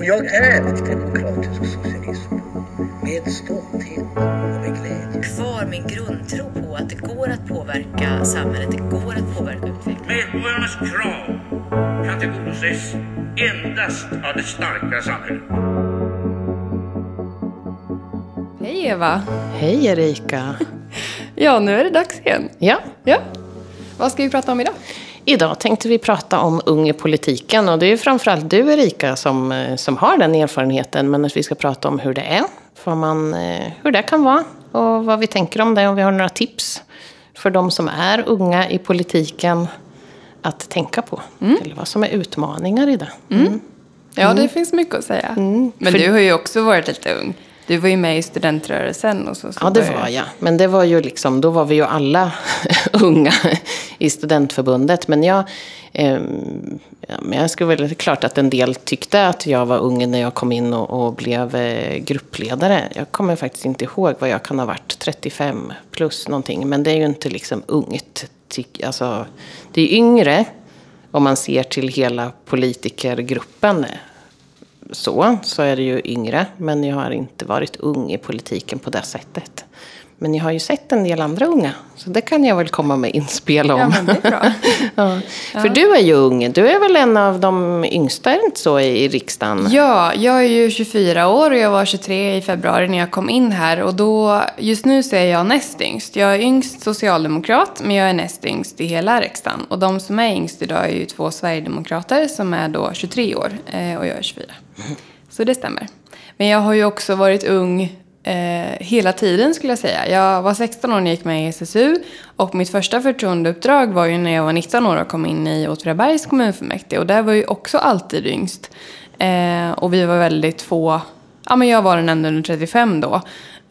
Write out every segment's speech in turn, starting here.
Och jag är demokratisk socialism med stolthet och med glädje. Kvar min grundtro på att det går att påverka samhället, det går att påverka utvecklingen. Medborgarnas krav kan tillgodoses endast av det starka samhället. Hej Eva! Hej Erika! Ja, nu är det dags igen. Ja, Ja. Vad ska vi prata om idag? Idag tänkte vi prata om ung i politiken. Och det är framförallt du Erika som, eh, som har den erfarenheten. Men att vi ska prata om hur det är, vad man, eh, hur det kan vara och vad vi tänker om det. Och vi har några tips för de som är unga i politiken att tänka på. Eller vad som är utmaningar i det. Ja, det finns mycket att säga. Men För- du har ju också varit lite ung. Du var ju med i studentrörelsen och så. så Ja, det var jag. Men det var ju liksom, då var vi ju alla unga i studentförbundet. Men jag, ja, men jag skulle väl, klart att en del tyckte att jag var ung när jag kom in och, och blev eh, gruppledare. Jag kommer faktiskt inte ihåg vad jag kan ha varit, 35 plus någonting. Men det är ju inte liksom ungt. Tyck- Alltså, det är yngre om man ser till hela politikergruppen så, så är det ju yngre. Men jag har inte varit ung i politiken på det sättet. Men jag har ju sett en del andra unga. Så det kan jag väl komma med inspel om. Ja, det är bra. Ja. För du är ju ung. Du är väl en av de yngsta, är det inte så, i, i riksdagen? Ja, jag är ju 24 år och jag var 23 i februari när jag kom in här. Och då, just nu så är jag näst yngst. Jag är yngst socialdemokrat, men jag är näst yngst i hela riksdagen. Och de som är yngst idag är ju två sverigedemokrater som är då 23 år eh, och jag är 24. Så det stämmer. Men jag har ju också varit ung eh, hela tiden skulle jag säga. Jag var 16 år när jag gick med i SSU och mitt första förtroendeuppdrag var ju när jag var 19 år och kom in i Åtvidabergs kommunfullmäktige och där var ju också alltid yngst. Eh, och vi var väldigt få, ja men jag var den enda under 35 då.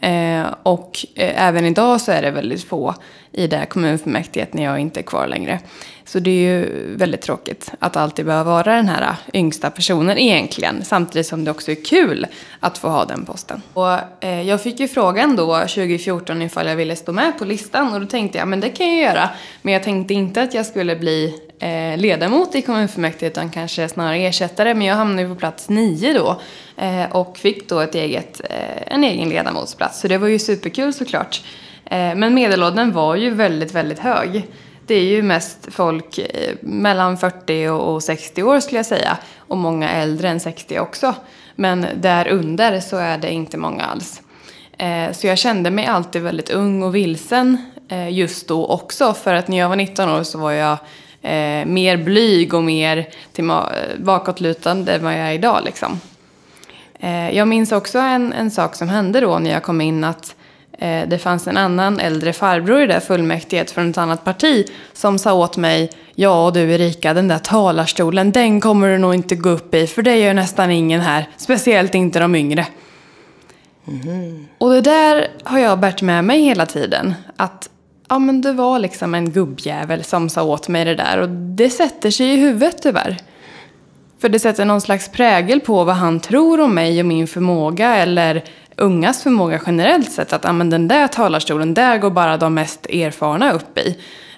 Eh, och eh, även idag så är det väldigt få i det här kommunfullmäktige när jag inte är kvar längre. Så det är ju väldigt tråkigt att alltid behöva vara den här eh, yngsta personen egentligen. Samtidigt som det också är kul att få ha den posten. Och, eh, jag fick ju frågan då 2014 ifall jag ville stå med på listan och då tänkte jag men det kan jag göra. Men jag tänkte inte att jag skulle bli eh, ledamot i kommunfullmäktige utan kanske snarare ersättare. Men jag hamnade på plats nio då eh, och fick då ett eget, eh, en egen ledamotsplats. Så det var ju superkul såklart. Eh, men medelåldern var ju väldigt, väldigt hög. Det är ju mest folk eh, mellan 40 och 60 år skulle jag säga. Och många äldre än 60 också. Men där under så är det inte många alls. Eh, så jag kände mig alltid väldigt ung och vilsen eh, just då också. För att när jag var 19 år så var jag eh, mer blyg och mer bakåtlutande än vad jag är idag liksom. Eh, Jag minns också en, en sak som hände då när jag kom in att eh, det fanns en annan äldre farbror i det fullmäktiget från ett annat parti som sa åt mig Ja du Erika, den där talarstolen den kommer du nog inte gå upp i för det gör nästan ingen här, speciellt inte de yngre. Och det där har jag bärt med mig hela tiden. Att ja, men det var liksom en gubbjävel som sa åt mig det där och det sätter sig i huvudet tyvärr. För det sätter någon slags prägel på vad han tror om mig och min förmåga eller ungas förmåga generellt sett. Att ja, men den där talarstolen, där går bara de mest erfarna upp i.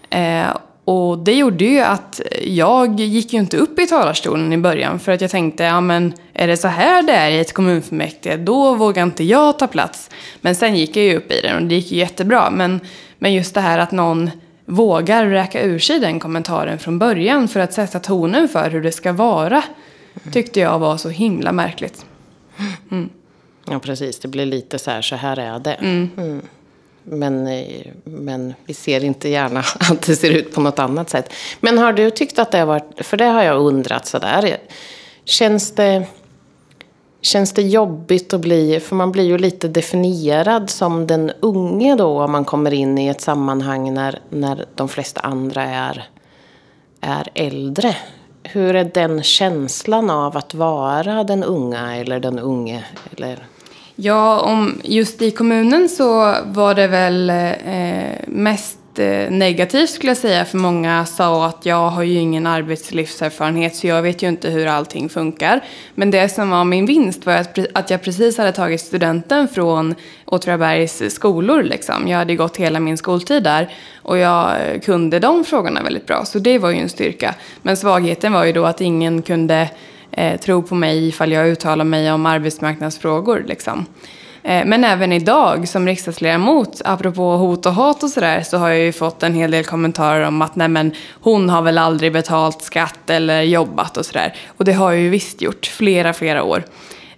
Eh, och det gjorde ju att jag gick ju inte upp i talarstolen i början för att jag tänkte, ja men är det så här det är i ett kommunfullmäktige, då vågar inte jag ta plats. Men sen gick jag ju upp i den och det gick ju jättebra. Men, men just det här att någon vågar räka ur sig den kommentaren från början för att sätta tonen för hur det ska vara tyckte jag var så himla märkligt. Ja, precis. Det blir lite så här, så här är det. Mm. Men, eh, men vi ser inte gärna att det ser ut på något annat sätt. Men har du tyckt att det har varit, för det har jag undrat sådär. Känns det, känns det jobbigt att bli, för man blir ju lite definierad som den unge då om man kommer in i ett sammanhang när, när de flesta andra är, är äldre. Hur är den känslan av att vara den unga eller den unge? Eller? Ja, om just i kommunen så var det väl eh, mest Eh, negativt skulle jag säga. För många sa att jag har ju ingen arbetslivserfarenhet så jag vet ju inte hur allting funkar. Men det som var min vinst var att, att jag precis hade tagit studenten från Åtvidabergs skolor. Liksom. Jag hade gått hela min skoltid där och jag kunde de frågorna väldigt bra. Så det var ju en styrka. Men svagheten var ju då att ingen kunde eh, tro på mig ifall jag uttalade mig om arbetsmarknadsfrågor. Liksom. Eh, men även idag som riksdagsledamot, apropå hot och hat och sådär, så har jag ju fått en hel del kommentarer om att nej men hon har väl aldrig betalt skatt eller jobbat och sådär. Och det har jag ju visst gjort, flera, flera år.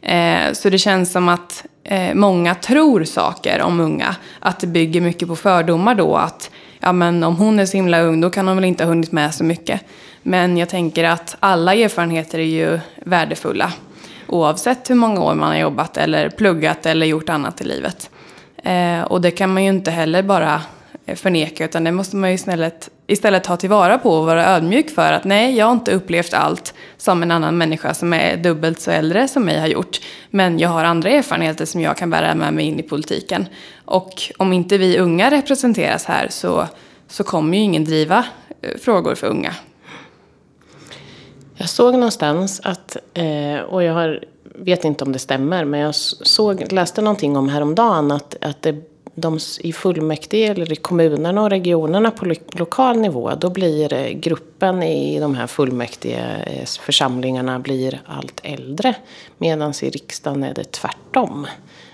Eh, så det känns som att eh, många tror saker om unga. Att det bygger mycket på fördomar då. Att ja, men om hon är så himla ung då kan hon väl inte ha hunnit med så mycket. Men jag tänker att alla erfarenheter är ju värdefulla. Oavsett hur många år man har jobbat eller pluggat eller gjort annat i livet. Eh, och det kan man ju inte heller bara eh, förneka utan det måste man ju istället, istället ta tillvara på och vara ödmjuk för att nej, jag har inte upplevt allt som en annan människa som är dubbelt så äldre som mig har gjort. Men jag har andra erfarenheter som jag kan bära med mig in i politiken. Och om inte vi unga representeras här så, så kommer ju ingen driva eh, frågor för unga. Jag såg någonstans att, eh, och jag har, vet inte om det stämmer, men jag såg, läste någonting om häromdagen att, att det, de i fullmäktige eller i kommunerna och regionerna på lo lokal nivå, då blir eh, gruppen i de här fullmäktige eh, församlingarna blir allt äldre. Medan i riksdagen är det tvärtom.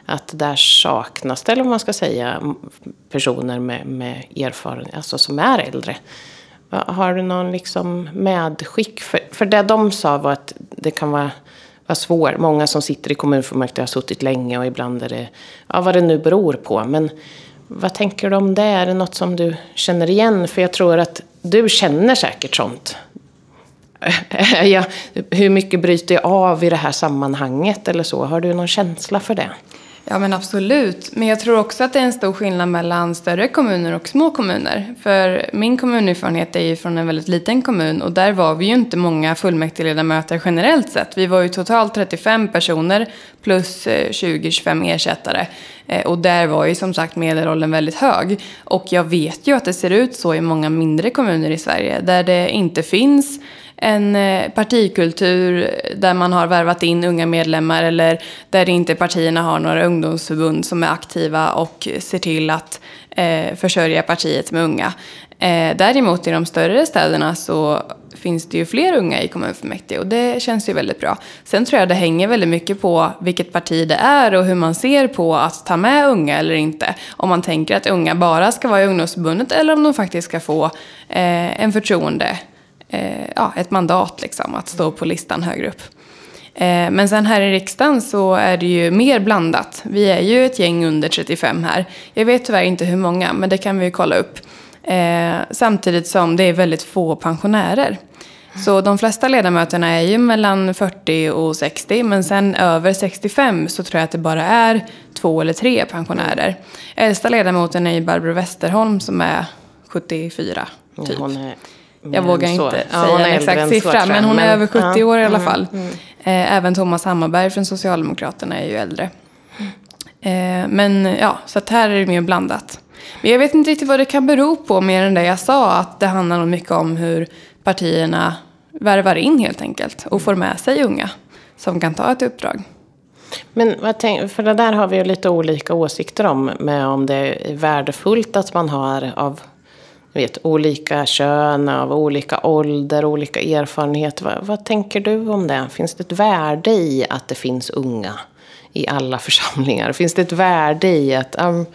Att där saknas det, eller vad man ska säga, personer med, med erfarenhet, alltså som är äldre. Har du någon liksom medskick? För, för det de sa var att det kan vara, vara svårt. Många som sitter i kommunfullmäktige har suttit länge och ibland är det, ja vad det nu beror på. Men vad tänker du om det? Är det något som du känner igen? För jag tror att du känner säkert sånt. ja, hur mycket bryter jag av i det här sammanhanget eller så? Har du någon känsla för det? Ja men absolut. Men jag tror också att det är en stor skillnad mellan större kommuner och små kommuner. För min kommunerfarenhet är ju från en väldigt liten kommun och där var vi ju inte många fullmäktigeledamöter generellt sett. Vi var ju totalt 35 personer plus eh, 20-25 ersättare. Eh, och där var ju som sagt medelåldern väldigt hög. Och jag vet ju att det ser ut så i många mindre kommuner i Sverige där det inte finns en eh, partikultur där man har värvat in unga medlemmar eller där inte partierna har några ungdomsförbund som är aktiva och ser till att eh, försörja partiet med unga. Eh, däremot i de större städerna så finns det ju fler unga i kommunfullmäktige och det känns ju väldigt bra. Sen tror jag det hänger väldigt mycket på vilket parti det är och hur man ser på att ta med unga eller inte. Om man tänker att unga bara ska vara i ungdomsförbundet eller om de faktiskt ska få eh, en förtroende eh, ja, ett mandat liksom, att stå på listan högre upp. Eh, men sen här i riksdagen så är det ju mer blandat. Vi är ju ett gäng under 35 här. Jag vet tyvärr inte hur många, men det kan vi kolla upp. Eh, samtidigt som det är väldigt få pensionärer. Så de flesta ledamöterna är ju mellan 40 och 60, men sen över 65 så tror jag att det bara är två eller tre pensionärer. Äldsta ledamoten är ju Barbro Westerholm som är 74, typ. Hon är jag vågar inte säga ja, en exakt siffra, men hon är men, över 70 ja, år i alla mm, fall. Mm, mm. Även Thomas Hammarberg från Socialdemokraterna är ju äldre. Eh, men ja, så att här är det mer blandat. Men jag vet inte riktigt vad det kan bero på mer än det jag sa, att det handlar mycket om hur partierna värvar in helt enkelt och får med sig unga som kan ta ett uppdrag. Men vad tänk, för det där har vi ju lite olika åsikter om, med om det är värdefullt att man har av vet, olika kön, av olika ålder, olika erfarenhet. Vad, vad, tänker du om det? Finns det ett värde i att det finns unga i alla församlingar? Finns det ett värde i att, um,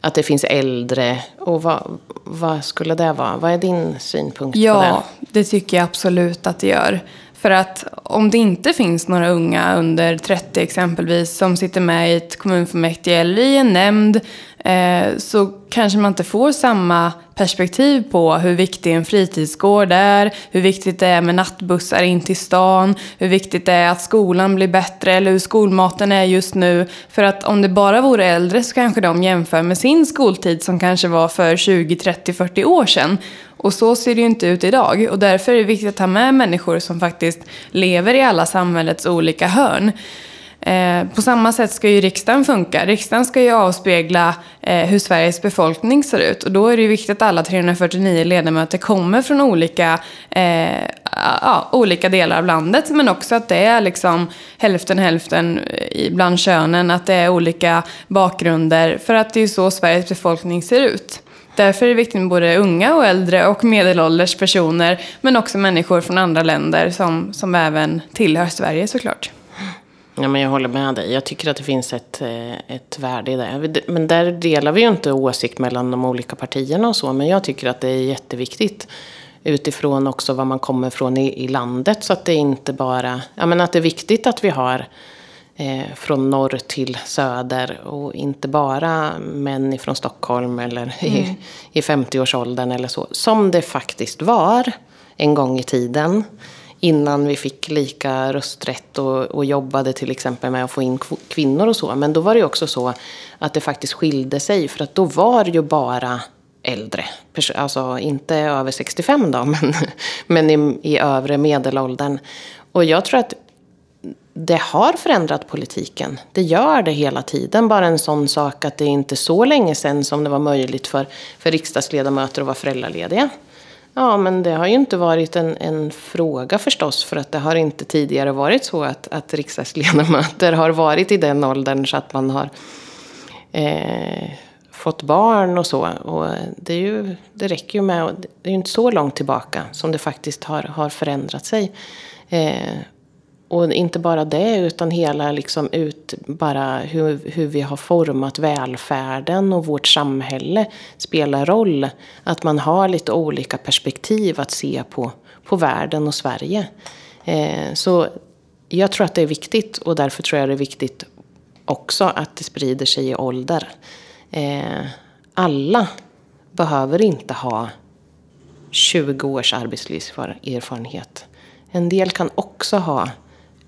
att det finns äldre? Och vad, vad skulle det vara? Vad är din synpunkt ja, på det? Ja, det tycker jag absolut att det gör. För att om det inte finns några unga under 30 exempelvis som sitter med i ett kommunfullmäktige eller i en nämnd Eh, så kanske man inte får samma perspektiv på hur viktig en fritidsgård är, hur viktigt det är med nattbussar in till stan, hur viktigt det är att skolan blir bättre eller hur skolmaten är just nu. För att om det bara vore äldre så kanske de jämför med sin skoltid som kanske var för 20, 30, 40 år sedan. Och så ser det ju inte ut idag. Och därför är det viktigt att ta med människor som faktiskt lever i alla samhällets olika hörn. Eh, på samma sätt ska ju riksdagen funka. Riksdagen ska ju avspegla eh, hur Sveriges befolkning ser ut. Och då är det ju viktigt att alla 349 ledamöter kommer från olika, eh, ja, olika delar av landet. Men också att det är liksom hälften hälften eh, bland könen. Att det är olika bakgrunder. För att det är ju så Sveriges befolkning ser ut. Därför är det viktigt med både unga och äldre och medelålders personer, men också människor från andra länder som, som även tillhör Sverige såklart. Ja, men jag håller med dig. Jag tycker att det finns ett, eh, ett värde i det. Men där delar vi ju inte åsikt mellan de olika partierna och så. Men jag tycker att det är jätteviktigt utifrån också var man kommer från i, i landet. Så att det inte bara... Ja, men att det är viktigt att vi har eh, från norr till söder och inte bara män från Stockholm eller i, mm. i 50-årsåldern eller så. Som det faktiskt var en gång i tiden innan vi fick lika rösträtt och, och, jobbade till exempel med att få in kvinnor och så. Men då var det också så att det faktiskt skilde sig. För att då var det ju bara äldre. Alltså inte över 65 då, men, men i, i övre medelåldern. Och jag tror att det har förändrat politiken. Det gör det hela tiden. Bara en sån sak att det är inte så länge sedan som det var möjligt för, för riksdagsledamöter att vara föräldralediga. Ja, men det har ju inte varit en, en fråga förstås. För att det har inte tidigare varit så att, att riksdagsledamöter har varit i den åldern så att man har eh, fått barn och så. Och det, är ju, det räcker ju med, det är ju inte så långt tillbaka som det faktiskt har, har förändrat sig. Eh, och inte bara det, utan hela liksom ut, bara hur, hur vi har format välfärden och vårt samhälle spelar roll. Att man har lite olika perspektiv att se på, på världen och Sverige. Eh, så jag tror att det är viktigt och därför tror jag det är viktigt också att det sprider sig i ålder. Eh, alla behöver inte ha 20 års arbetslivserfarenhet. En del kan också ha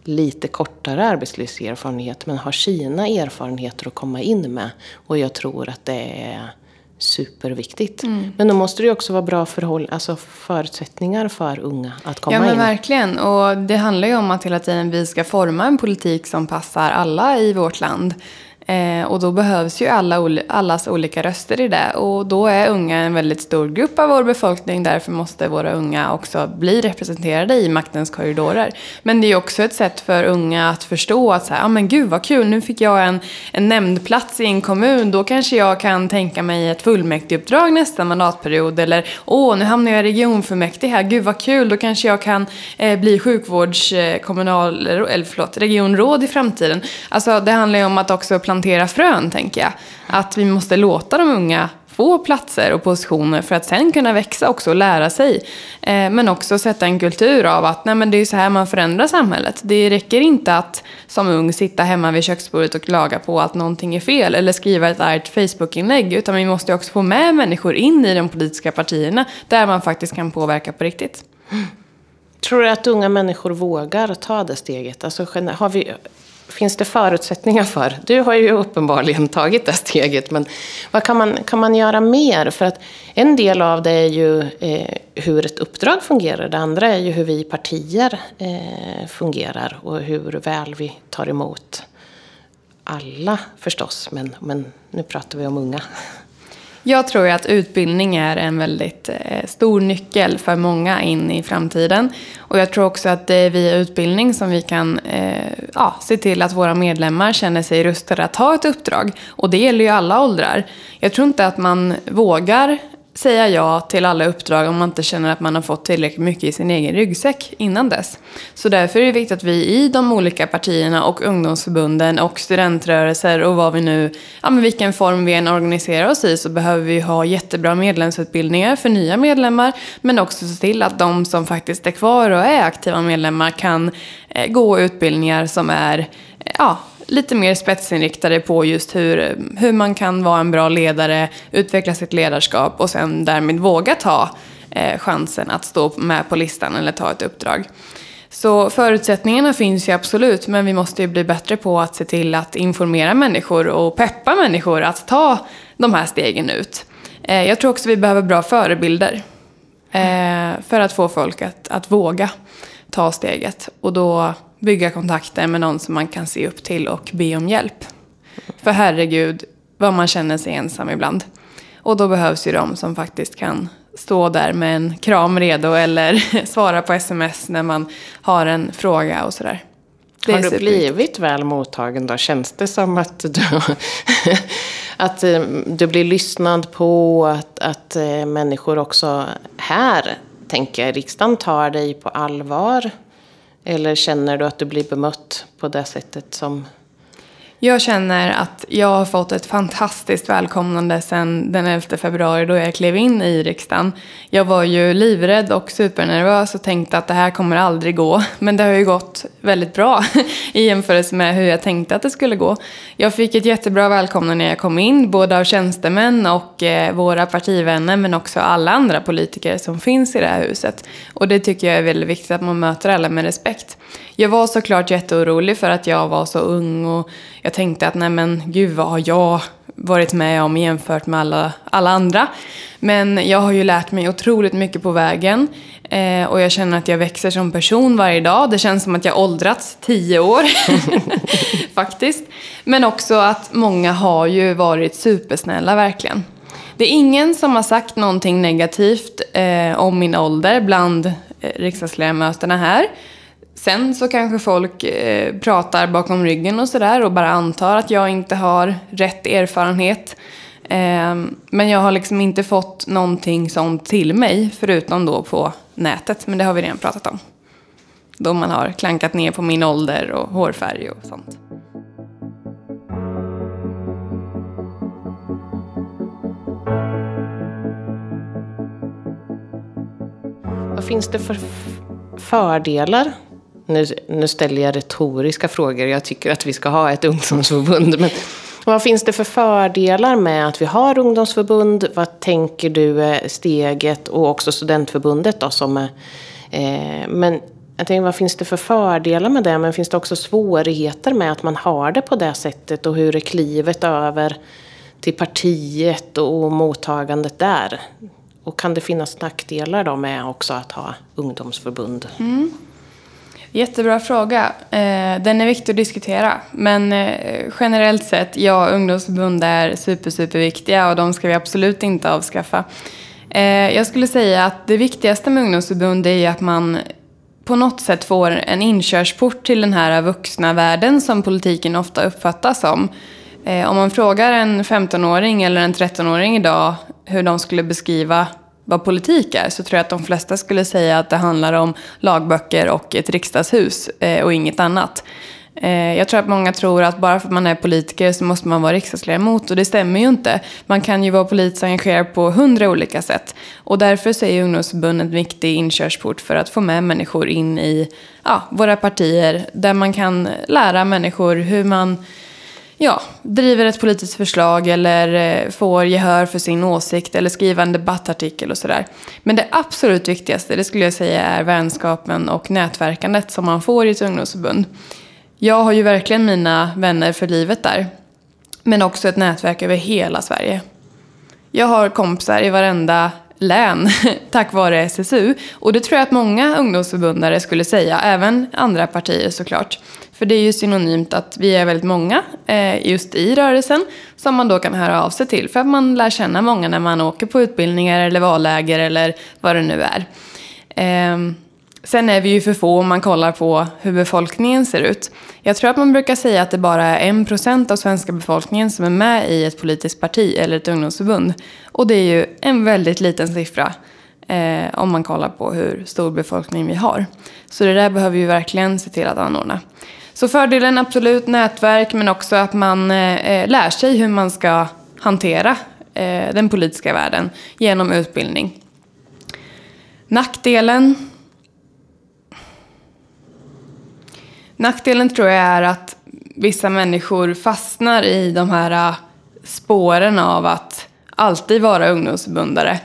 lite kortare arbetslivserfarenhet men har sina erfarenheter att komma in med. Och jag tror att det är superviktigt. Mm. Men då måste det ju också vara bra förhåll, alltså förutsättningar för unga att komma in. Ja men in. verkligen. Och det handlar ju om att hela tiden vi ska forma en politik som passar alla i vårt land. Eh, och då behövs ju alla, allas olika röster i det. Och då är unga en väldigt stor grupp av vår befolkning. Därför måste våra unga också bli representerade i maktens korridorer. Men det är också ett sätt för unga att förstå att så här, ah, men gud vad kul, nu fick jag en, en nämndplats i en kommun. Då kanske jag kan tänka mig ett fullmäktigeuppdrag nästa mandatperiod. Eller åh, nu hamnar jag i regionfullmäktige här. Gud vad kul, då kanske jag kan eh, bli sjukvårdskommunal, eh, eller förlåt, regionråd i framtiden. Alltså det handlar ju om att också planera plantera frön, tänker jag. Att vi måste låta de unga få platser och positioner för att sen kunna växa också och lära sig. Eh, men också sätta en kultur av att nej, men det är så här man förändrar samhället. Det räcker inte att som ung sitta hemma vid köksbordet och klaga på att någonting är fel eller skriva ett argt Facebookinlägg. Utan vi måste också få med människor in i de politiska partierna där man faktiskt kan påverka på riktigt. Tror du att unga människor vågar ta det steget? Alltså, har vi, finns det förutsättningar för? Du har ju uppenbarligen tagit det steget, men vad kan man, kan man göra mer? För att en del av det är ju eh, hur ett uppdrag fungerar. Det andra är ju hur vi partier eh, fungerar och hur väl vi tar emot alla förstås, men, men nu pratar vi om unga. Jag tror att utbildning är en väldigt eh, stor nyckel för många in i framtiden. Och jag tror också att det är via utbildning som vi kan eh, ja, se till att våra medlemmar känner sig rustade att ta ett uppdrag. Och det gäller ju alla åldrar. Jag tror inte att man vågar säga ja till alla uppdrag om man inte känner att man har fått tillräckligt mycket i sin egen ryggsäck innan dess. Så därför är det viktigt att vi i de olika partierna och ungdomsförbunden och studentrörelser och vad vi nu, ja men vilken form vi än organiserar oss i så behöver vi ha jättebra medlemsutbildningar för nya medlemmar men också se till att de som faktiskt är kvar och är aktiva medlemmar kan eh, gå utbildningar som är eh, ja, lite mer spetsinriktade på just hur, hur man kan vara en bra ledare, utveckla sitt ledarskap och sen därmed våga ta eh, chansen att stå med på listan eller ta ett uppdrag. Så förutsättningarna finns ju absolut, men vi måste ju bli bättre på att se till att informera människor och peppa människor att ta de här stegen ut. Eh, jag tror också vi behöver bra förebilder eh, för att få folk att, att våga ta steget. Och då bygga kontakter med någon som man kan se upp till och be om hjälp. För herregud, vad man känner sig ensam ibland. Och då behövs ju de som faktiskt kan stå där med en kram redo eller svara på sms när man har en fråga och sådär. Det har du blivit väl mottagen då? Känns det som att du, att eh, du blir lyssnad på? Att, att eh, människor också här, tänker jag, i riksdagen tar dig på allvar? Eller känner du att du blir bemött på det sättet som... Jag känner att jag har fått ett fantastiskt välkomnande sedan den 11 februari då jag klev in i riksdagen. Jag var ju livrädd och supernervös och tänkte att det här kommer aldrig gå. Men det har ju gått väldigt bra i jämförelse med hur jag tänkte att det skulle gå. Jag fick ett jättebra välkomnande när jag kom in, både av tjänstemän och eh, våra partivänner men också alla andra politiker som finns i det här huset. Och det tycker jag är väldigt viktigt att man möter alla med respekt. Jag var såklart jätteorolig för att jag var så ung och jag tänkte att nej men gud vad har jag varit med om jämfört med alla, alla andra. Men jag har ju lärt mig otroligt mycket på vägen eh, och jag känner att jag växer som person varje dag. Det känns som att jag åldrats tio år faktiskt. Men också att många har ju varit supersnälla verkligen. Det är ingen som har sagt någonting negativt eh, om min ålder bland eh, riksdagsledamöterna här. Sen så kanske folk eh, pratar bakom ryggen och sådär och bara antar att jag inte har rätt erfarenhet. Eh, men jag har liksom inte fått någonting sånt till mig förutom då på nätet. Men det har vi redan pratat om. Då man har klankat ner på min ålder och hårfärg och sånt. Vad finns det för fördelar? Nu, nu ställer jag retoriska frågor. Jag tycker att vi ska ha ett ungdomsförbund. Men vad finns det för fördelar med att vi har ungdomsförbund? Vad tänker du är steget? Och också studentförbundet då som är... Eh, men jag tänker, vad finns det för fördelar med det? Men finns det också svårigheter med att man har det på det sättet? Och hur är klivet över till partiet och mottagandet där? Och kan det finnas nackdelar då med också att ha ungdomsförbund? Mm. Jättebra fråga. Eh, den är viktig att diskutera. Men eh, generellt sett, ja, ungdomsförbund är super, superviktiga och de ska vi absolut inte avskaffa. Eh, jag skulle säga att det viktigaste med ungdomsförbund är att man på något sätt får en inkörsport till den här vuxna världen som politiken ofta uppfattas som. Om man frågar en 15-åring eller en 13-åring idag hur de skulle beskriva vad politik är så tror jag att de flesta skulle säga att det handlar om lagböcker och ett riksdagshus eh, och inget annat. Eh, jag tror att många tror att bara för att man är politiker så måste man vara riksdagsledamot och det stämmer ju inte. Man kan ju vara politiskt engagerad på hundra olika sätt. Och därför så är ungdomsförbundet en viktig inkörsport för att få med människor in i ja, våra partier där man kan lära människor hur man ja, driver ett politiskt förslag eller eh, får gehör för sin åsikt eller skriver en debattartikel och sådär. Men det absolut viktigaste, det skulle jag säga, är vänskapen och nätverkandet som man får i ett ungdomsförbund. Jag har ju verkligen mina vänner för livet där. Men också ett nätverk över hela Sverige. Jag har kompisar i varenda län tack vare SSU. Och det tror jag att många ungdomsförbundare skulle säga, även andra partier såklart. För det är ju synonymt att vi är väldigt många eh, just i rörelsen som man då kan höra av sig till. För att man lär känna många när man åker på utbildningar eller valläger eller vad det nu är. Eh, Sen är vi ju för få om man kollar på hur befolkningen ser ut. Jag tror att man brukar säga att det bara är en procent av svenska befolkningen som är med i ett politiskt parti eller ett ungdomsförbund. Och det är ju en väldigt liten siffra eh, om man kollar på hur stor befolkning vi har. Så det där behöver vi verkligen se till att anordna. Så fördelen absolut nätverk men också att man eh, eh, lär sig hur man ska hantera eh, den politiska världen genom utbildning. Nackdelen Nackdelen tror jag är att vissa människor fastnar i de här eh, spåren av att alltid vara ungdomsförbundare.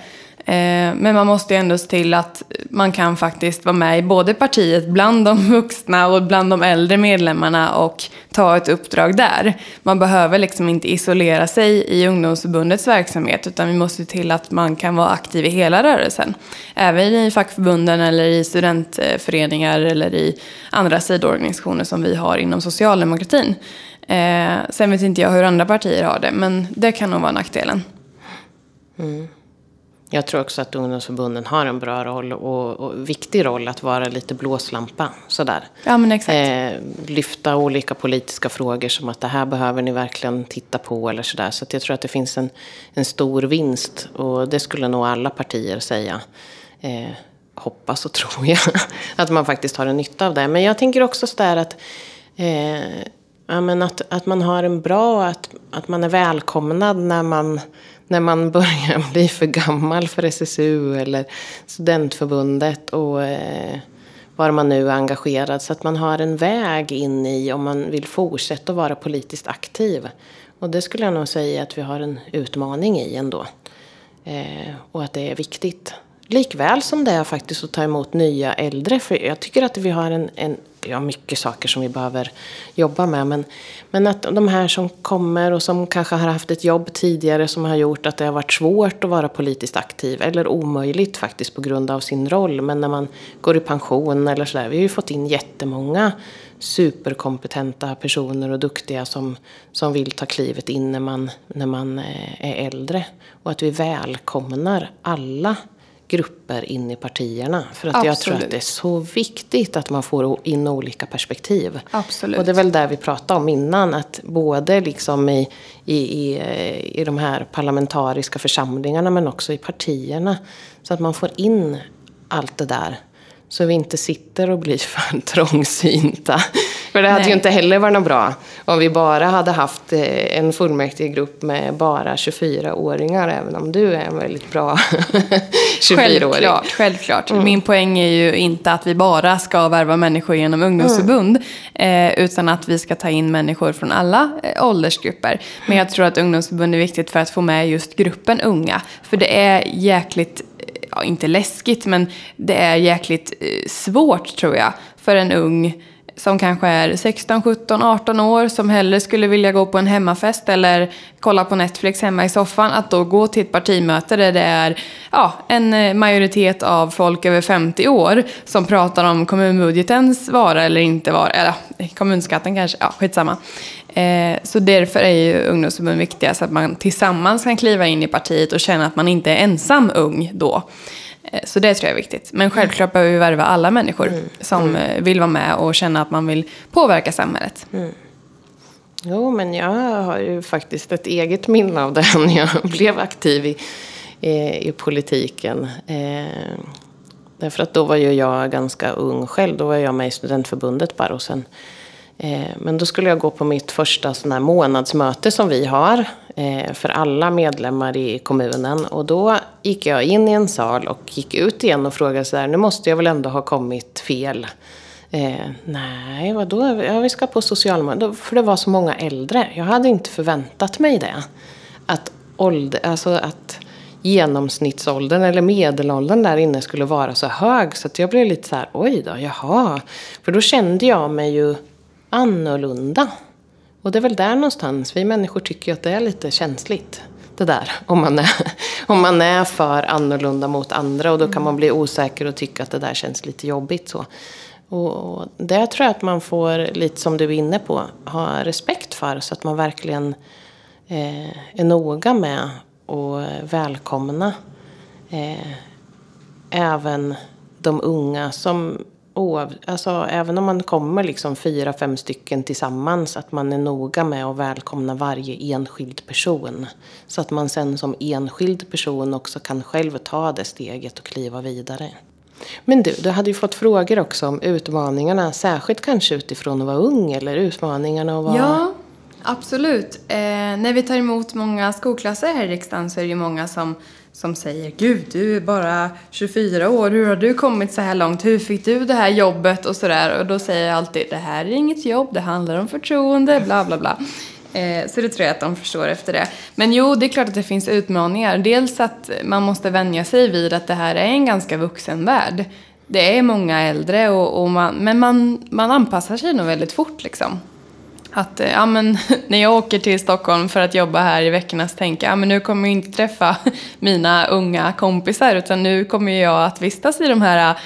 Eh, men man måste ju ändå se till att man kan faktiskt vara med i både partiet bland de vuxna och bland de äldre medlemmarna och ta ett uppdrag där. Man behöver liksom inte isolera sig i ungdomsförbundets verksamhet utan vi måste se till att man kan vara aktiv i hela rörelsen. Även i fackförbunden eller i studentföreningar eller i andra sidoorganisationer som vi har inom socialdemokratin. Eh, Sen vet inte jag hur andra partier har det men det kan nog vara nackdelen. Mm. Jag tror också att ungdomsförbunden har en bra roll och, och viktig roll att vara lite blåslampa. Sådär. Ja, men exakt. Eh, lyfta olika politiska frågor som att det här behöver ni verkligen titta på eller sådär. Så jag tror att det finns en, en stor vinst och det skulle nog alla partier säga. Eh, hoppas och tror jag. att man faktiskt har en nytta av det. Men jag tänker också sådär att eh, ja, men att, att man har en bra, att, att man är välkomnad när man när man börjar bli för gammal för SSU eller studentförbundet och eh, var man nu är engagerad. Så att man har en väg in i om man vill fortsätta att vara politiskt aktiv. Och det skulle jag nog säga att vi har en utmaning i ändå. Eh, och att det är viktigt. Likväl som det är faktiskt att ta emot nya äldre. För jag tycker att vi har en, en ja, mycket saker som vi behöver jobba med. Men, men att de här som kommer och som kanske har haft ett jobb tidigare som har gjort att det har varit svårt att vara politiskt aktiv. Eller omöjligt faktiskt på grund av sin roll. Men när man går i pension eller sådär. Vi har ju fått in jättemånga superkompetenta personer och duktiga som, som vill ta klivet in när man, när man eh, är äldre. Och att vi välkomnar alla grupper in i partierna. För att jag tror att det är så viktigt att man får in olika perspektiv. Absolut. Och det är väl där vi pratade om innan, att både liksom i, i, i, i de här parlamentariska församlingarna men också i partierna. Så att man får in allt det där. Så vi inte sitter och blir för trångsynta. För det hade Nej. ju inte heller varit något bra om vi bara hade haft eh, en fullmäktigegrupp med bara 24-åringar, även om du är en väldigt bra 24-åring. Självklart, självklart. Mm. Min poäng är ju inte att vi bara ska värva människor genom ungdomsförbund, mm. eh, utan att vi ska ta in människor från alla eh, åldersgrupper. Men jag tror att ungdomsförbund är viktigt för att få med just gruppen unga. För det är jäkligt ja, inte läskigt, men det är jäkligt svårt tror jag för en ung som kanske är 16, 17, 18 år som hellre skulle vilja gå på en hemmafest eller kolla på Netflix hemma i soffan, att då gå till ett partimöte där det är ja, en eh, majoritet av folk över 50 år som pratar om kommunbudgetens vara eller inte vara, eller kommunskatten kanske, ja skitsamma. Eh, så därför är ju ungdomsförbund viktiga så att man tillsammans kan kliva in i partiet och känna att man inte är ensam ung då. Eh, så det tror jag är viktigt. Men självklart behöver vi värva alla människor mm. som mm. Eh, vill vara med och känna att man vill påverka samhället. Mm. Jo, men jag har ju faktiskt ett eget minne av det när jag blev aktiv i, i, i politiken. Eh, därför att då var ju jag ganska ung själv. Då var jag med i studentförbundet bara och sen Eh, men då skulle jag gå på mitt första sån här månadsmöte som vi har eh, Eh, för alla medlemmar i kommunen. Och då gick jag in i en sal och gick ut igen och frågade så här, nu måste jag väl ändå ha kommit fel. Eh, nej, vadå? Ja, vi ska på socialmöte. För det var så många äldre. Jag hade inte förväntat mig det. Att, ålder, alltså att genomsnittsåldern eller medelåldern där inne skulle vara så hög. Så att jag blev lite så här, oj då, jaha. För då kände jag mig ju annorlunda. Och det är väl där någonstans, vi människor tycker att det är lite känsligt. Det där, om man är, om man är för annorlunda mot andra och då kan man bli osäker och tycka att det där känns lite jobbigt. Så. Och det tror jag att man får, lite som du är inne på, ha respekt för så att man verkligen eh, är noga med och välkomna eh, även de unga som oav, alltså, även om man kommer liksom fyra, fem stycken tillsammans, att man är noga med att välkomna varje enskild person. Så att man sen som enskild person också kan själv ta det steget och kliva vidare. Men du, du hade ju fått frågor också om utmaningarna, särskilt kanske utifrån att vara ung eller utmaningarna att vara... Ja, absolut. Eh, när vi tar emot många skolklasser här i riksdagen så är det ju många som som säger Gud, du är bara 24 år, hur har du kommit så här långt? Hur fick du det här jobbet? Och sådär. Och då säger jag alltid, det här är inget jobb, det handlar om förtroende, bla bla bla. Eh, så det tror jag att de förstår efter det. Men jo, det är klart att det finns utmaningar. Dels att man måste vänja sig vid att det här är en ganska vuxen värld. Det är många äldre, och, och man, men man, man anpassar sig nog väldigt fort liksom att eh, ja, men, när jag åker till Stockholm för att jobba här i veckorna så tänker jag ja, men nu kommer jag inte träffa mina unga kompisar utan nu kommer jag att vistas i de här eh,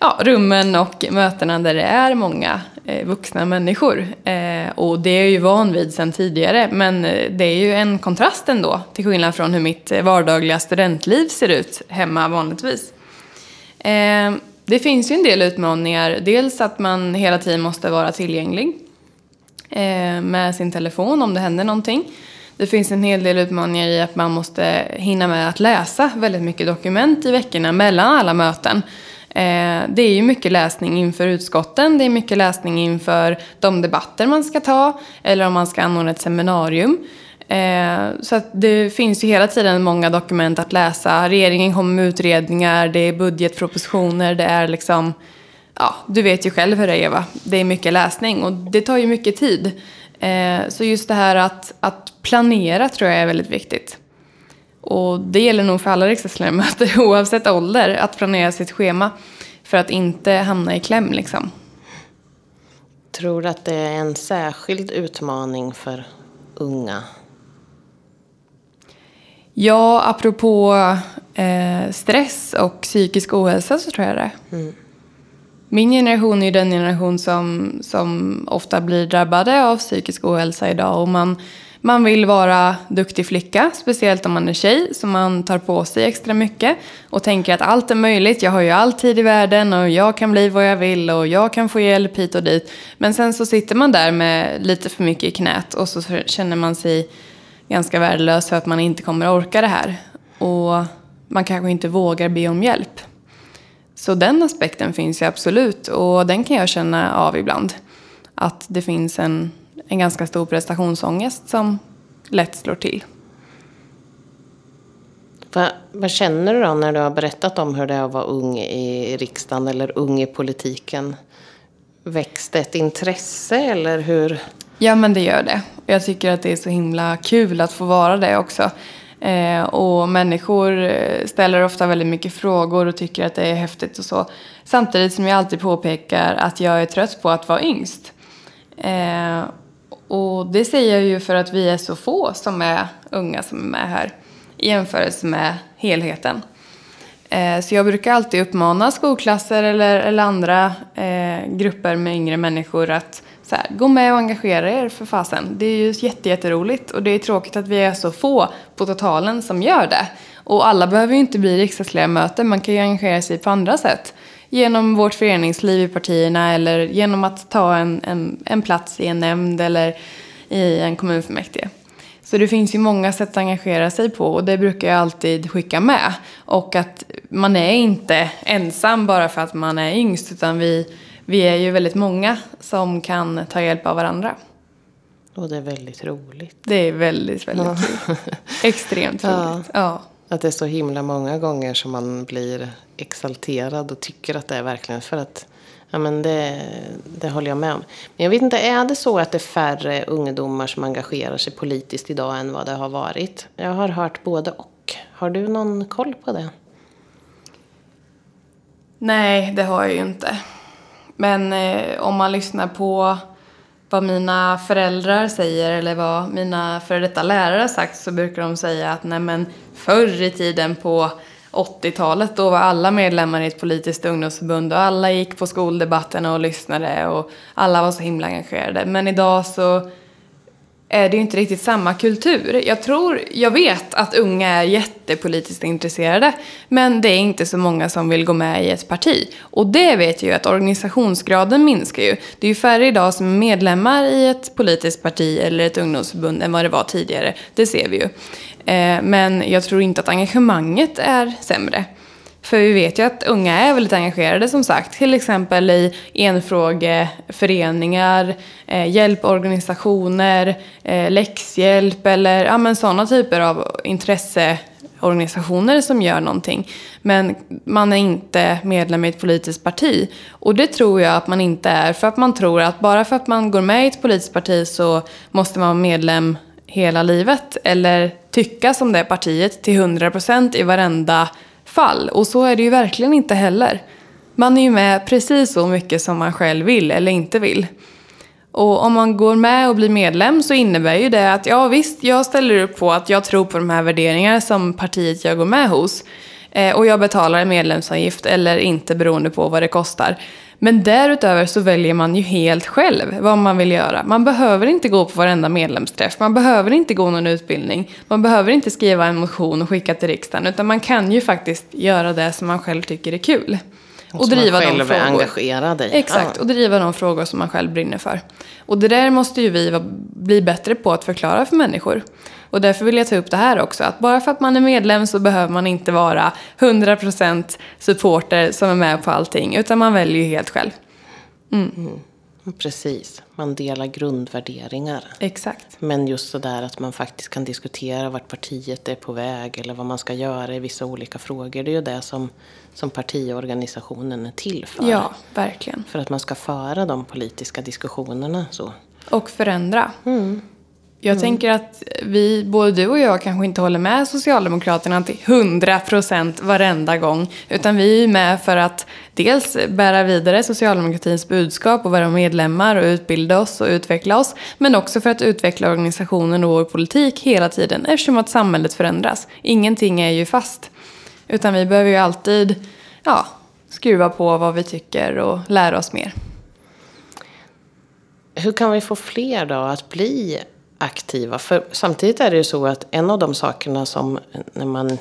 ja, rummen och mötena där det är många eh, vuxna människor. Eh, och det är jag ju van vid sedan tidigare, men eh, det är ju en kontrast ändå, till skillnad från hur mitt vardagliga studentliv ser ut hemma vanligtvis. Eh, det finns ju en del utmaningar, dels att man hela tiden måste vara tillgänglig Eh, med sin telefon om det händer någonting. Det finns en hel del utmaningar i att man måste hinna med att läsa väldigt mycket dokument i veckorna mellan alla möten. Eh, det är ju mycket läsning inför utskotten, det är mycket läsning inför de debatter man ska ta eller om man ska anordna ett seminarium. Eh, så att det finns ju hela tiden många dokument att läsa. Regeringen kommer med utredningar, det är budgetpropositioner, det är liksom... Ja, du vet ju själv hur det är Eva. Det är mycket läsning och det tar ju mycket tid. Eh, så just det här att, att planera tror jag är väldigt viktigt. Och det gäller nog för alla riksdagsledamöter oavsett ålder, att planera sitt schema för att inte hamna i kläm liksom. Tror du att det är en särskild utmaning för unga? Ja, apropå eh, stress och psykisk ohälsa så tror jag det. Mm. Min generation är ju den generation som, som ofta blir drabbade av psykisk ohälsa idag. Och man, man vill vara duktig flicka, speciellt om man är tjej, så man tar på sig extra mycket och tänker att allt är möjligt. Jag har ju all tid i världen och jag kan bli vad jag vill och jag kan få hjälp hit och dit. Men sen så sitter man där med lite för mycket i knät och så känner man sig ganska värdelös för att man inte kommer orka det här. Och man kanske inte vågar be om hjälp. Så den aspekten finns ju absolut och den kan jag känna av ibland. Att det finns en, en ganska stor prestationsångest som lätt slår till. Va, vad känner du då när du har berättat om hur det är att vara ung i riksdagen eller ung i politiken? Växte ett intresse eller hur? Ja men det gör det. Jag tycker att det är så himla kul att få vara det också. Eh, och människor eh, ställer ofta väldigt mycket frågor och tycker att det är häftigt och så. Samtidigt som jag alltid påpekar att jag är trött på att vara yngst. Eh, och det säger jag ju för att vi är så få som är unga som är med här i jämförelse med helheten. Eh, så jag brukar alltid uppmana skolklasser eller, eller andra eh, grupper med yngre människor att så här, gå med och engagera er för fasen. Det är ju jätteroligt och det är tråkigt att vi är så få på totalen som gör det. Och alla behöver ju inte bli riksdagsledamöter, man kan ju engagera sig på andra sätt. Genom vårt föreningsliv i partierna eller genom att ta en, en, en plats i en nämnd eller i en kommunfullmäktige. Så det finns ju många sätt att engagera sig på och det brukar jag alltid skicka med. Och att man är inte ensam bara för att man är yngst utan vi, vi är ju väldigt många som kan ta hjälp av varandra. Och det är väldigt roligt. Det är väldigt, väldigt ja. kul. Extremt roligt. Ja. Att det är så himla många gånger som man blir exalterad och tycker att det är verkligen för att Ja, men det, det håller jag med om. Men jag vet inte, är det så att det är färre ungdomar som engagerar sig politiskt idag än vad det har varit? Jag har hört både och. Har du någon koll på det? Nej, det har jag ju inte. Men eh, om man lyssnar på vad mina föräldrar säger eller vad mina före detta lärare har sagt så brukar de säga att nej men förr i tiden på 80-talet då var alla medlemmar i ett politiskt ungdomsförbund och alla gick på skoldebatterna och lyssnade och alla var så himla engagerade. Men idag så Eh, är det ju inte riktigt samma kultur. Jag tror, jag vet att unga är jättepolitiskt intresserade, men det är inte så många som vill gå med i ett parti. Och det vet jag ju att organisationsgraden minskar ju. Det är ju färre idag som är medlemmar i ett politiskt parti eller ett ungdomsförbund än vad det var tidigare. Det ser vi ju. Eh, men jag tror inte att engagemanget är sämre. För vi vet ju att unga är väldigt engagerade som sagt. Till exempel i enfrågeföreningar, eh, hjälporganisationer, eh, läxhjälp eller ja, men sådana typer av intresseorganisationer som gör någonting. Men man är inte medlem i ett politiskt parti. Och det tror jag att man inte är för att man tror att bara för att man går med i ett politiskt parti så måste man vara medlem hela livet eller tycka som det partiet till 100% i varenda fall. Och så är det ju verkligen inte heller. Man är ju med precis så mycket som man själv vill eller inte vill. Och om man går med och blir medlem så innebär ju det att ja visst, jag ställer upp på att jag tror på de här värderingarna som partiet jag går med hos. Eh, och jag betalar en medlemsavgift eller inte beroende på vad det kostar. Men därutöver så väljer man ju helt själv vad man vill göra. Man behöver inte gå på varenda medlemsträff, man behöver inte gå någon utbildning, man behöver inte skriva en motion och skicka till riksdagen, utan man kan ju faktiskt göra det som man själv tycker är kul. Och, och driva man själv de frågor. är engagerad i. Exakt, och driva de frågor som man själv brinner för. Och det där måste ju vi bli bättre på att förklara för människor. Och därför vill jag ta upp det här också, att bara för att man är medlem så behöver man inte vara 100% supporter som är med på allting, utan man väljer ju helt själv. Mm. Mm. Precis, man delar grundvärderingar. Exakt. Men just så där att man faktiskt kan diskutera vart partiet är på väg eller vad man ska göra i vissa olika frågor. Det är ju det som, som partiorganisationen är till för. Ja, verkligen. För att man ska föra de politiska diskussionerna så. Och förändra. Mm. Jag mm. tänker att vi, både du och jag, kanske inte håller med Socialdemokraterna till 100% varenda gång. Utan vi är med för att dels bära vidare socialdemokratins budskap och vara medlemmar och utbilda oss och utveckla oss. Men också för att utveckla organisationen och vår politik hela tiden eftersom att samhället förändras. Ingenting är ju fast. Utan vi behöver ju alltid ja, skruva på vad vi tycker och lära oss mer. Hur kan vi få fler då att bli aktiva. För samtidigt är det ju så att en av de sakerna som när man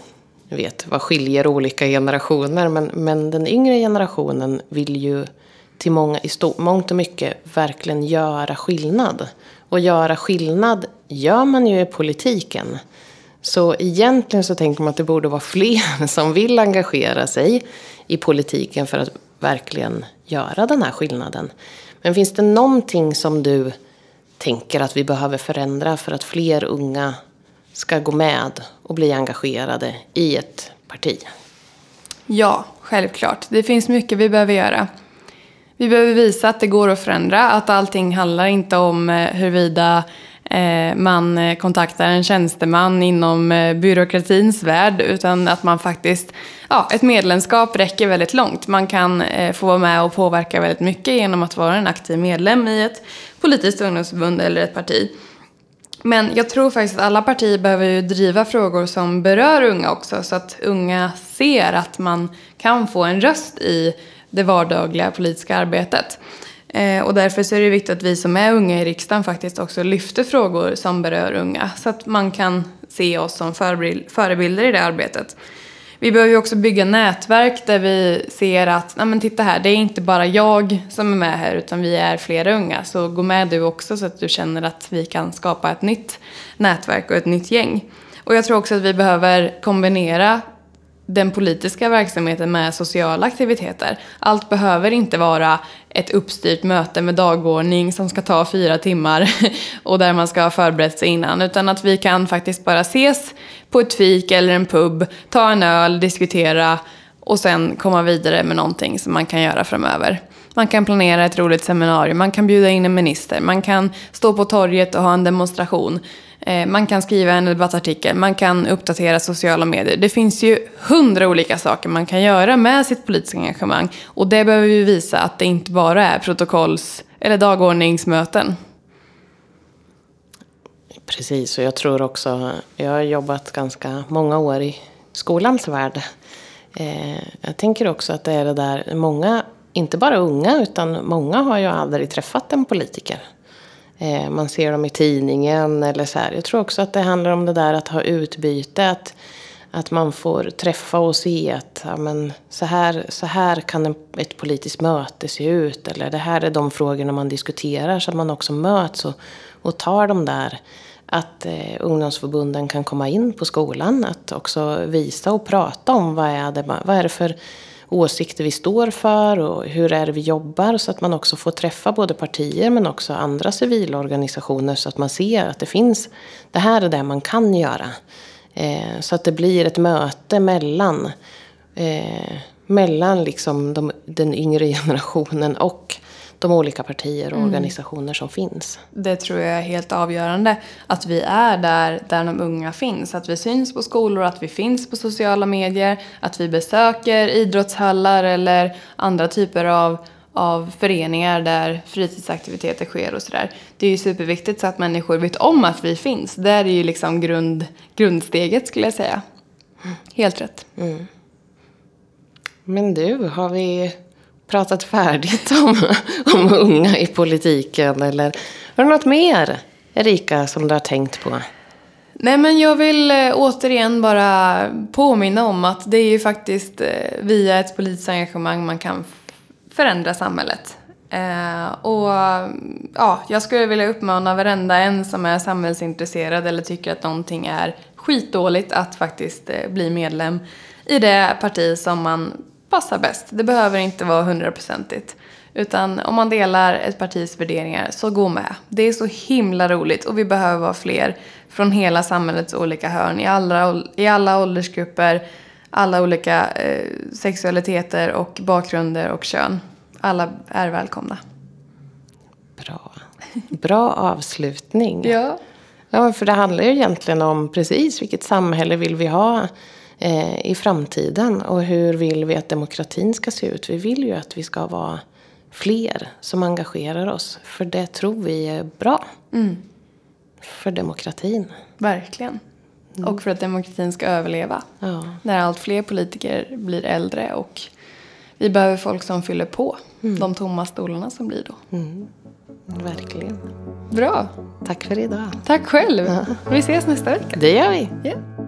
vet vad skiljer olika generationer. Men, men den yngre generationen vill ju till många, i stort, mångt och mycket verkligen göra skillnad. Och göra skillnad gör man ju i politiken. Så egentligen så tänker man att det borde vara fler som vill engagera sig i politiken för att verkligen göra den här skillnaden. Men finns det någonting som du tänker att vi behöver förändra för att fler unga ska gå med och bli engagerade i ett parti? Ja, självklart. Det finns mycket vi behöver göra. Vi behöver visa att det går att förändra, att allting handlar inte om eh, huruvida Eh, man eh, kontaktar en tjänsteman inom eh, byråkratins värld utan att man faktiskt, ja, ett medlemskap räcker väldigt långt. Man kan få vara med och påverka väldigt mycket genom att vara en aktiv medlem i ett politiskt ungdomsförbund eller ett parti. Men jag tror faktiskt att alla partier behöver ju driva frågor som berör unga också så att unga ser att man kan få en röst i det vardagliga politiska arbetet. Eh, och därför så är det viktigt att vi som är unga i riksdagen faktiskt också lyfter frågor som berör unga så att man kan se oss som förebilder i det arbetet. Vi behöver ju också bygga nätverk där vi ser att, nej men titta här, det är inte bara jag som är med här utan vi är flera unga. Så gå med du också så att du känner att vi kan skapa ett nytt nätverk och ett nytt gäng. Och jag tror också att vi behöver kombinera den politiska verksamheten med sociala aktiviteter. Allt behöver inte vara ett uppstyrt möte med dagordning som ska ta fyra timmar och där man ska ha förberett sig innan. Utan att vi kan faktiskt bara ses på ett fik eller en pub, ta en öl, diskutera och sen komma vidare med någonting som man kan göra framöver. Man kan planera ett roligt seminarium, man kan bjuda in en minister, man kan stå på torget och ha en demonstration. Eh, man kan skriva en debattartikel, man kan uppdatera sociala medier. Det finns ju hundra olika saker man kan göra med sitt politiska engagemang. Och det behöver vi visa att det inte bara är protokolls eller dagordningsmöten. Precis, och jag tror också, jag har jobbat ganska många år i skolans värld. Eh, jag tänker också att det är det där, många, inte bara unga, utan många har ju aldrig träffat en politiker. Eh, man ser dem i tidningen eller så här. Jag tror också att det handlar om det där att ha utbyte. Att, att man får träffa och se att ja, men så, här, så här kan ett politiskt möte se ut. Eller det här är de frågorna man diskuterar. Så att man också möts och, och tar de där. Att eh, ungdomsförbunden kan komma in på skolan. Att också visa och prata om vad är det, vad är det för åsikter vi står för och hur är det vi jobbar så att man också får träffa både partier men också andra civilorganisationer så att man ser att det finns, det här är det man kan göra. Eh, så att det blir ett möte mellan, eh, mellan liksom de, den yngre generationen och de olika partier och mm. organisationer som finns. Det tror jag är helt avgörande. Att vi är där, där de unga finns. Att vi syns på skolor, att vi finns på sociala medier. Att vi besöker idrottshallar eller andra typer av, av föreningar där fritidsaktiviteter sker och sådär. Det är ju superviktigt så att människor vet om att vi finns. Det är ju liksom grund, grundsteget skulle jag säga. Helt rätt. Mm. Men du, har vi pratat färdigt om, om unga i politiken? Eller har du något mer, Erika, som du har tänkt på? Nej, men jag vill eh, återigen bara påminna om att det är ju faktiskt eh, via ett politiskt engagemang man kan förändra samhället. Eh, och ja, jag skulle vilja uppmana varenda en som är samhällsintresserad eller tycker att någonting är skitdåligt att faktiskt eh, bli medlem i det parti som man passar bäst. Det behöver inte vara hundraprocentigt. Utan om man delar ett partis värderingar, så gå med. Det är så himla roligt och vi behöver vara fler från hela samhällets olika hörn, i alla, i alla åldersgrupper, alla olika eh, sexualiteter och bakgrunder och kön. Alla är välkomna. Bra. Bra avslutning. Ja. Ja, för det handlar ju egentligen om precis vilket samhälle vill vi ha eh, i framtiden och hur vill vi att demokratin ska se ut. Vi vill ju att vi ska vara fler som engagerar oss, för det tror vi är bra för demokratin. Verkligen. Och för att demokratin ska överleva. Ja. När allt fler politiker blir äldre och vi behöver folk som fyller på de tomma stolarna som blir då. Verkligen. Bra. Tack för idag. Tack själv. Vi ses nästa vecka. Det gör vi. Ja.